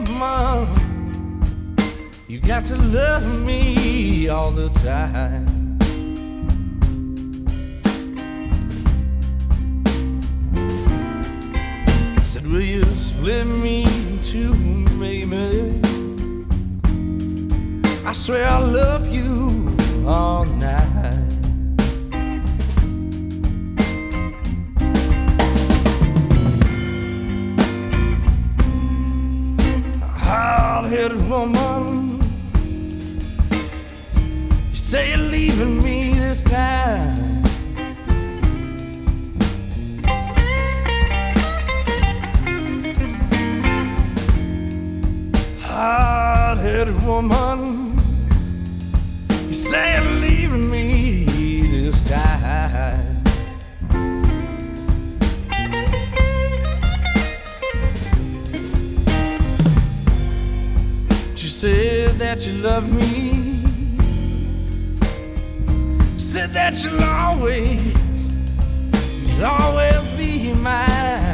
Woman. You got to love me all the time. Said, will you split me in two, baby? I swear I love you all night. Hard-headed woman, you say you're leaving me this time. Hard-headed woman, that you love me. Said that you'll always, you'll always be mine.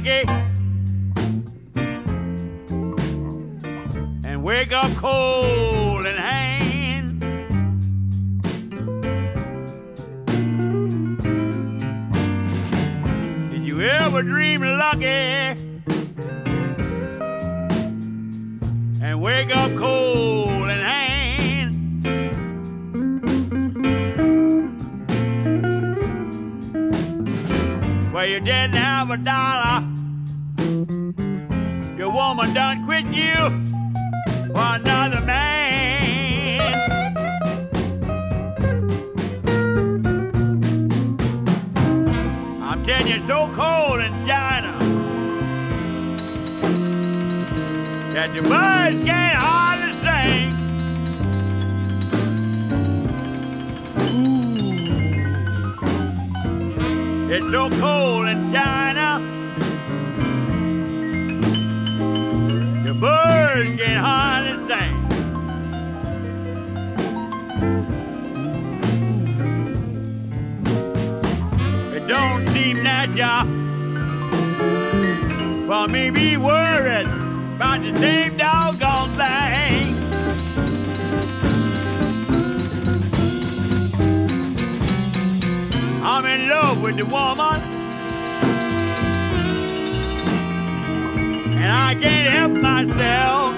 Dream Well, you didn't have a dollar. Your woman done quit you for another man. I'm telling you, it's so cold in China that the birds So cold in China. The birds get can hardly sing. It don't seem natural for me be worried about the same doggone thing. I'm in love with the woman, and I can't help myself.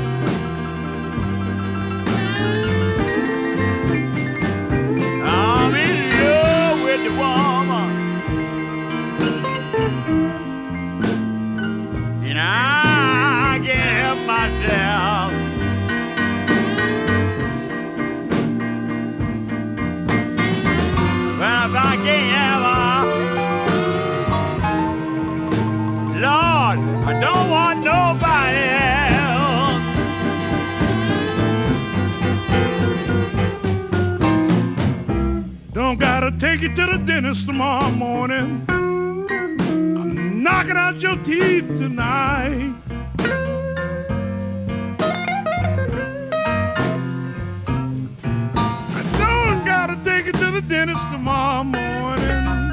Take you to the dentist tomorrow morning. I'm knocking out your teeth tonight. I don't gotta take you to the dentist tomorrow morning.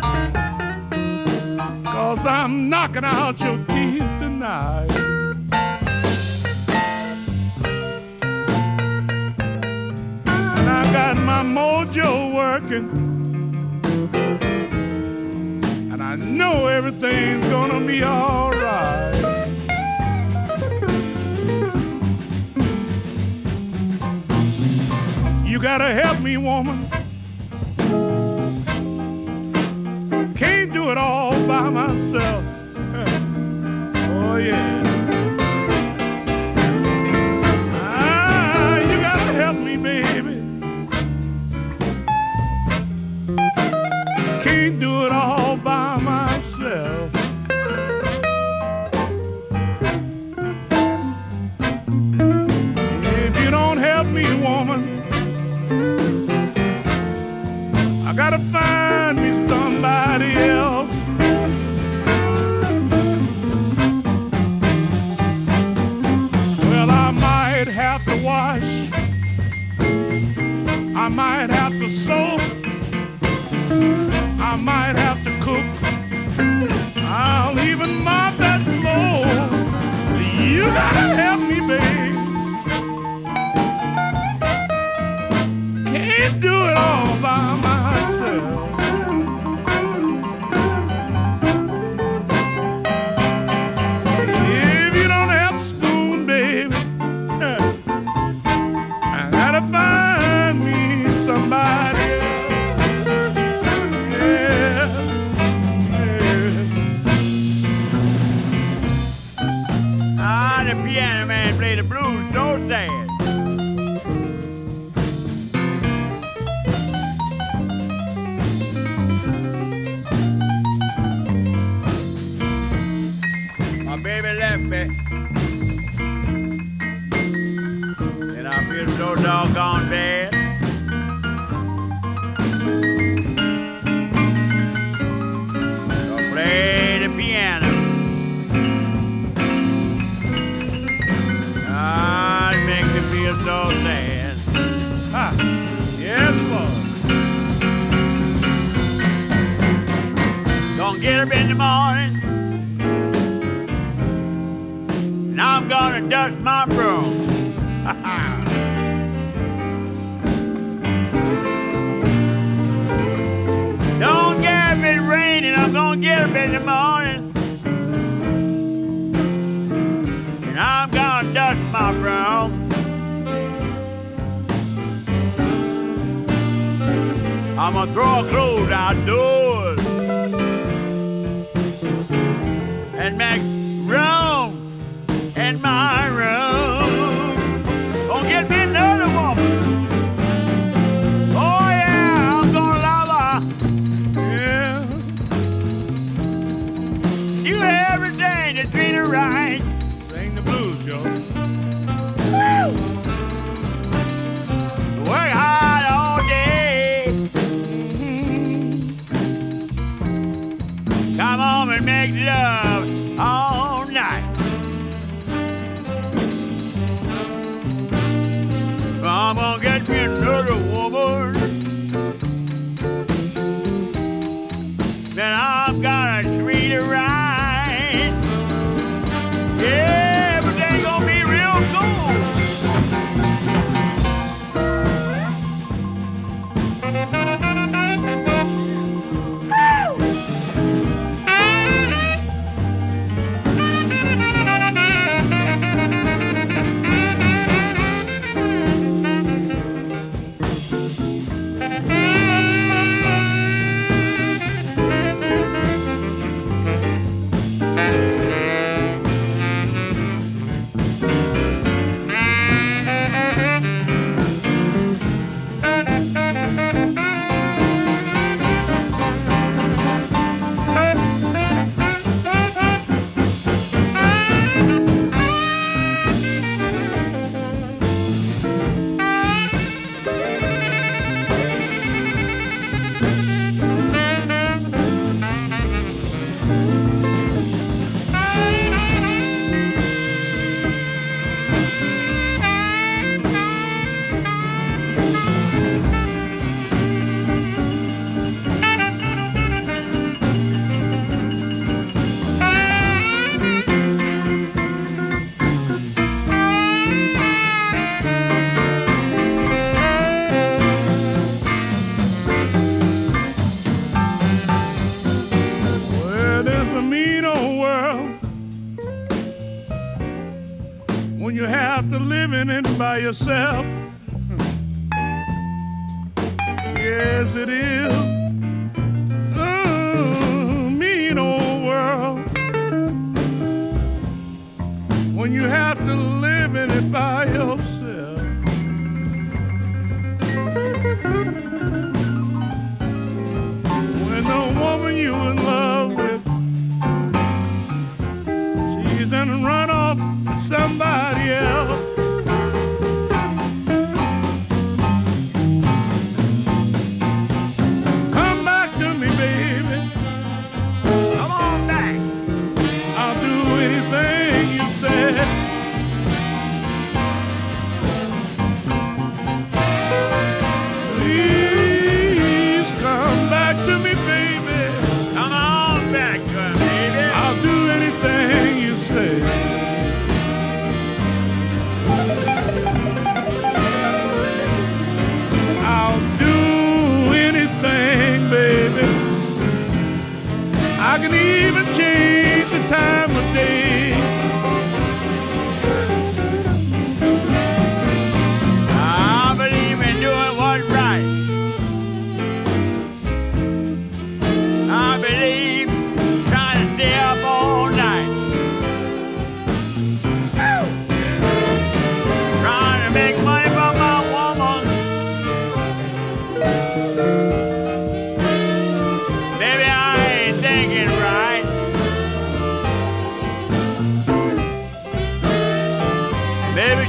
Cause I'm knocking out your teeth tonight. Got my mojo working. Know everything's gonna be alright. You gotta help me, woman. Can't do it all by myself. mean old world when you have to live in it by yourself. Yes, it is. Mm, mean old world when you have to live in it by yourself. When the woman you in love somebody.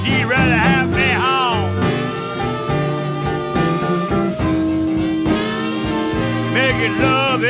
she'd rather have me home. Making love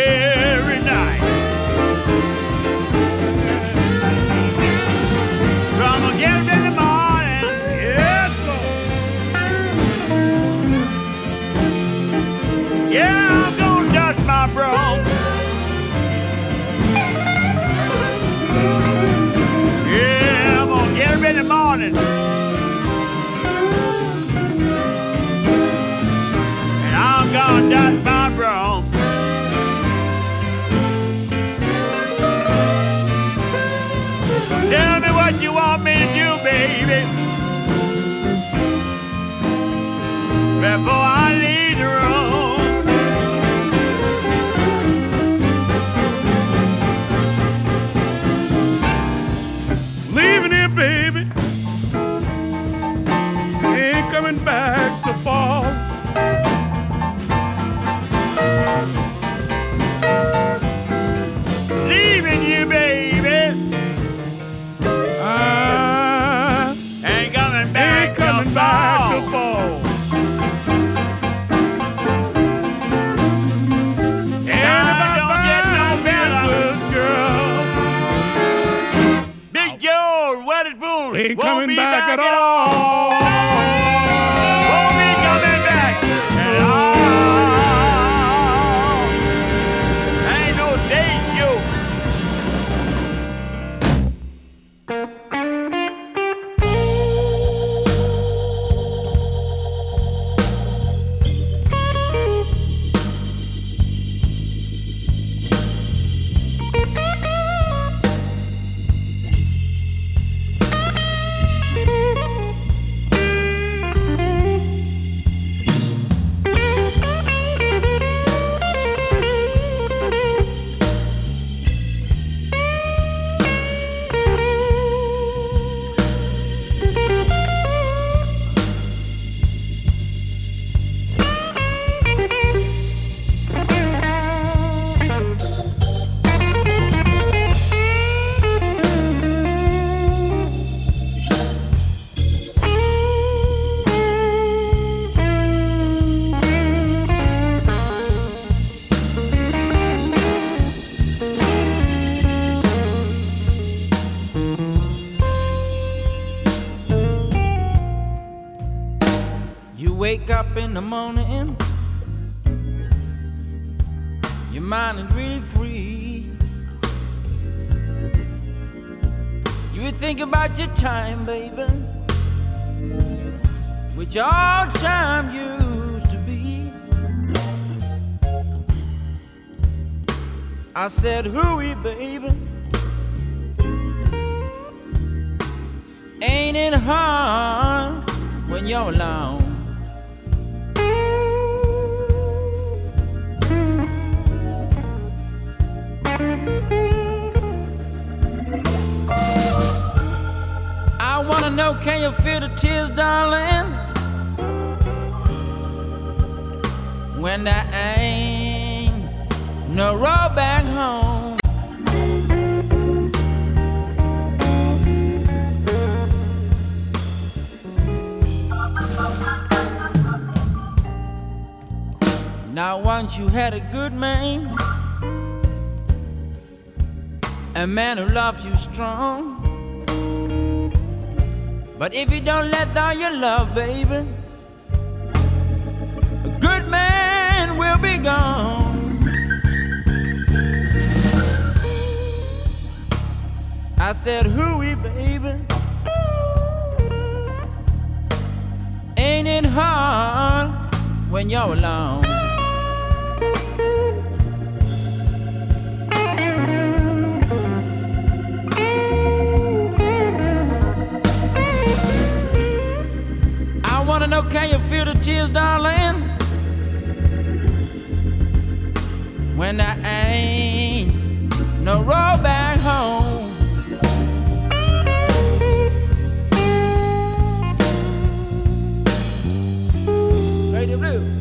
ain't coming back, at all. In the morning, Now once you had a good man, a man who loves you strong. But if you don't let down your love, baby, a good man will be gone. I said, Who hooey, baby. Ain't it hard when you're alone? Can you feel the tears, darling? When there ain't no road back home. Lady Blue.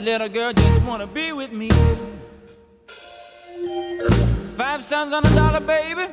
The little girl just wanna be with me. Five cents on a dollar, baby.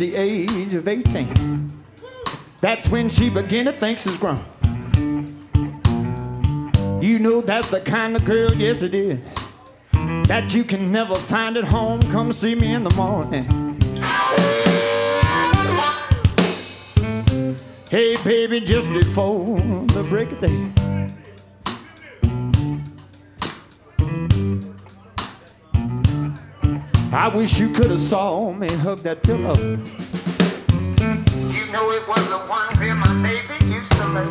The age of 18, that's when she begin to think she's grown. You know that's the kind of girl, yes it is, that you can never find at home. Come see me in the morning. Hey, baby, just before the break of day. I wish you could have saw me hug that pillow. You know it was the one where my baby used to lay.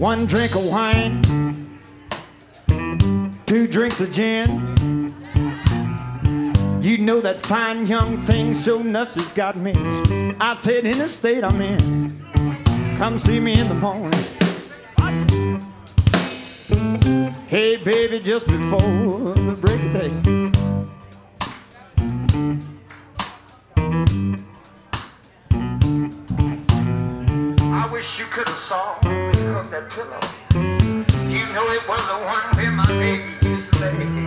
One drink of wine, two drinks of gin. You know that fine young thing so nuts has got me. I said in the state I'm in. Come see me in the morning. Hey baby, just before the break of day. I wish you could have saw me that pillow. You know it was the one where my baby used to lay.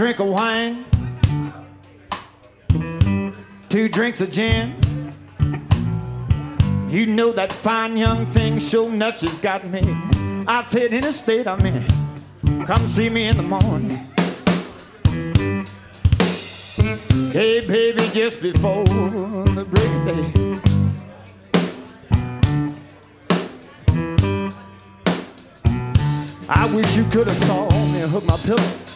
Drink of wine, two drinks of gin. You know that fine young thing, sure enough, she's got me. I said, in the state I'm in, come see me in the morning. Hey, baby, just before the break of day. I wish you could have saw me hook my pillow.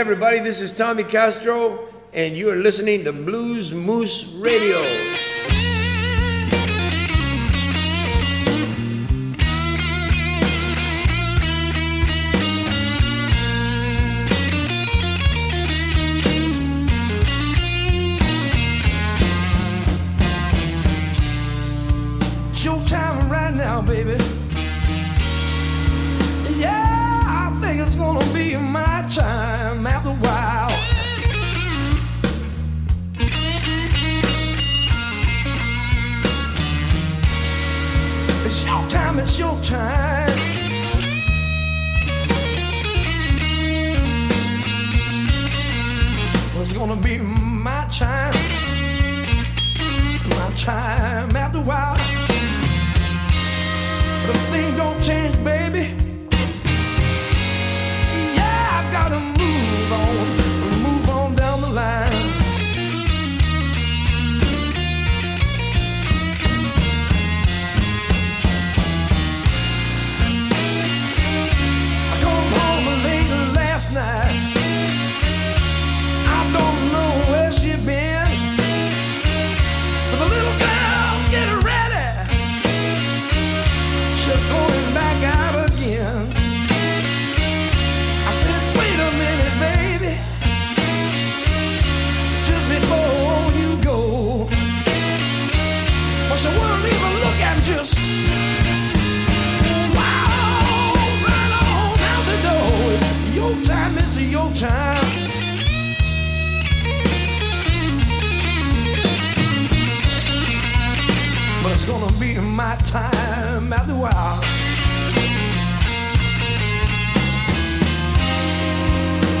Everybody, this is Tommy Castro, and you are listening to Blues Moose Radio. Change, my time after a while.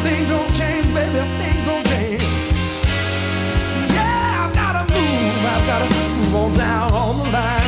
Things don't change, baby. Things don't change. Yeah, I've gotta move. I've gotta move on down on the line.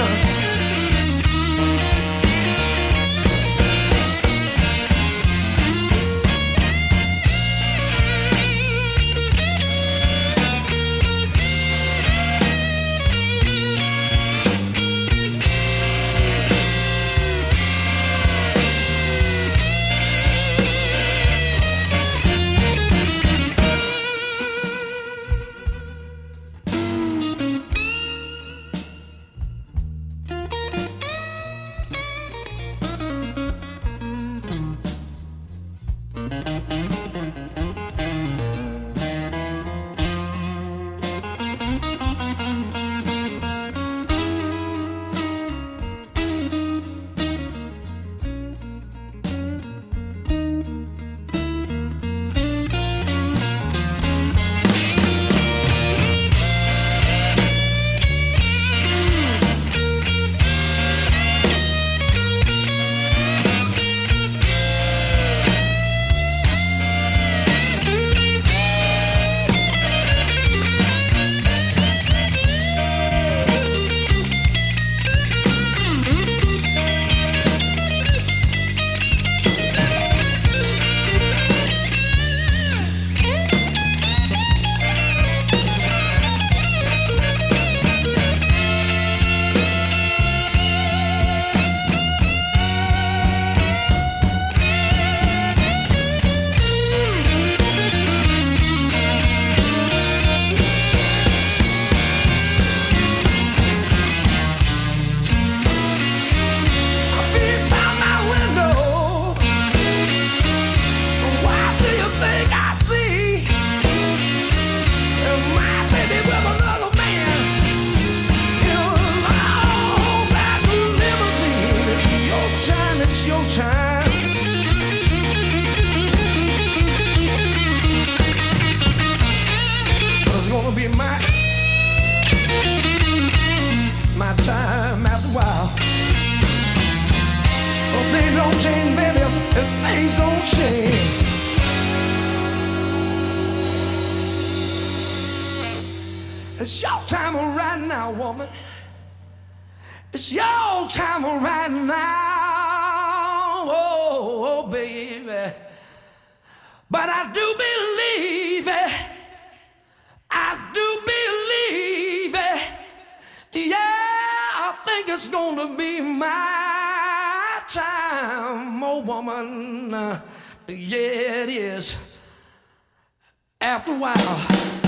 It's your time right now, woman. It's your time right now, oh, oh, baby. But I do believe it. I do believe it. Yeah, I think it's gonna be my time, oh woman. Uh, yeah, it is. After a while.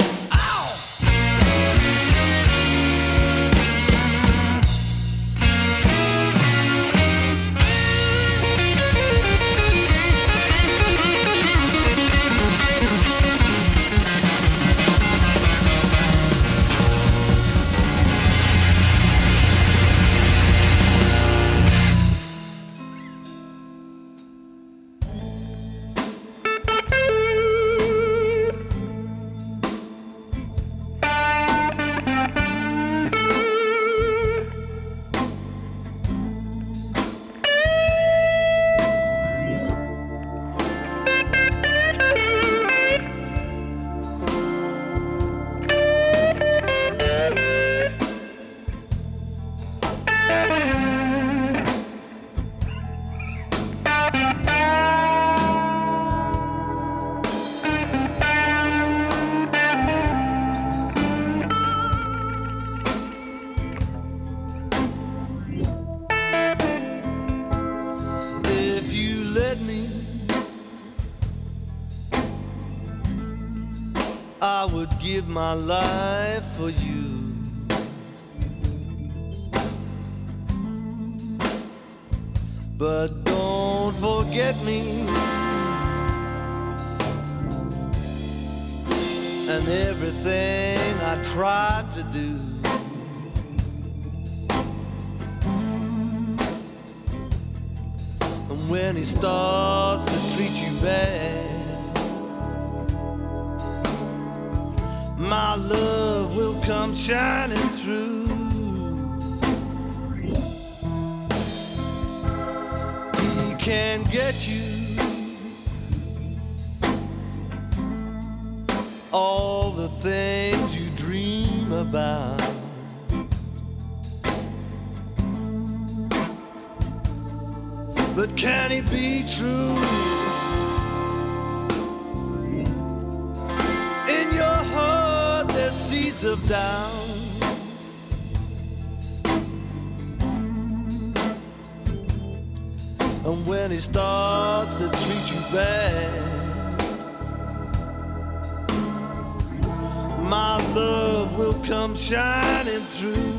Let me, I would give my life for you. But don't forget me. And everything I tried to do. when he starts to treat you bad. My love will come shining through. He can get you. All the things you dream about. Can it be true? In your heart, there's seeds of doubt. And when he starts to treat you bad, my love will come shining through.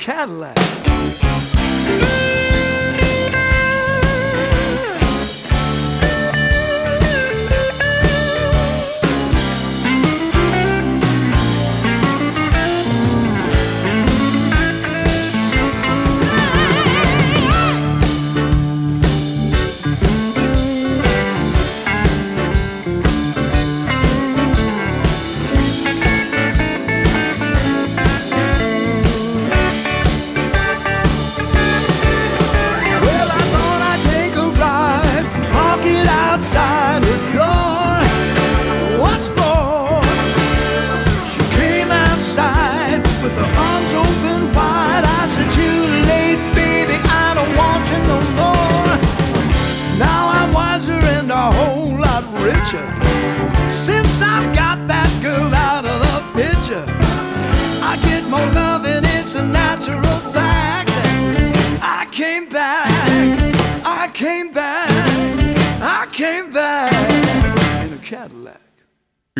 Cadillac.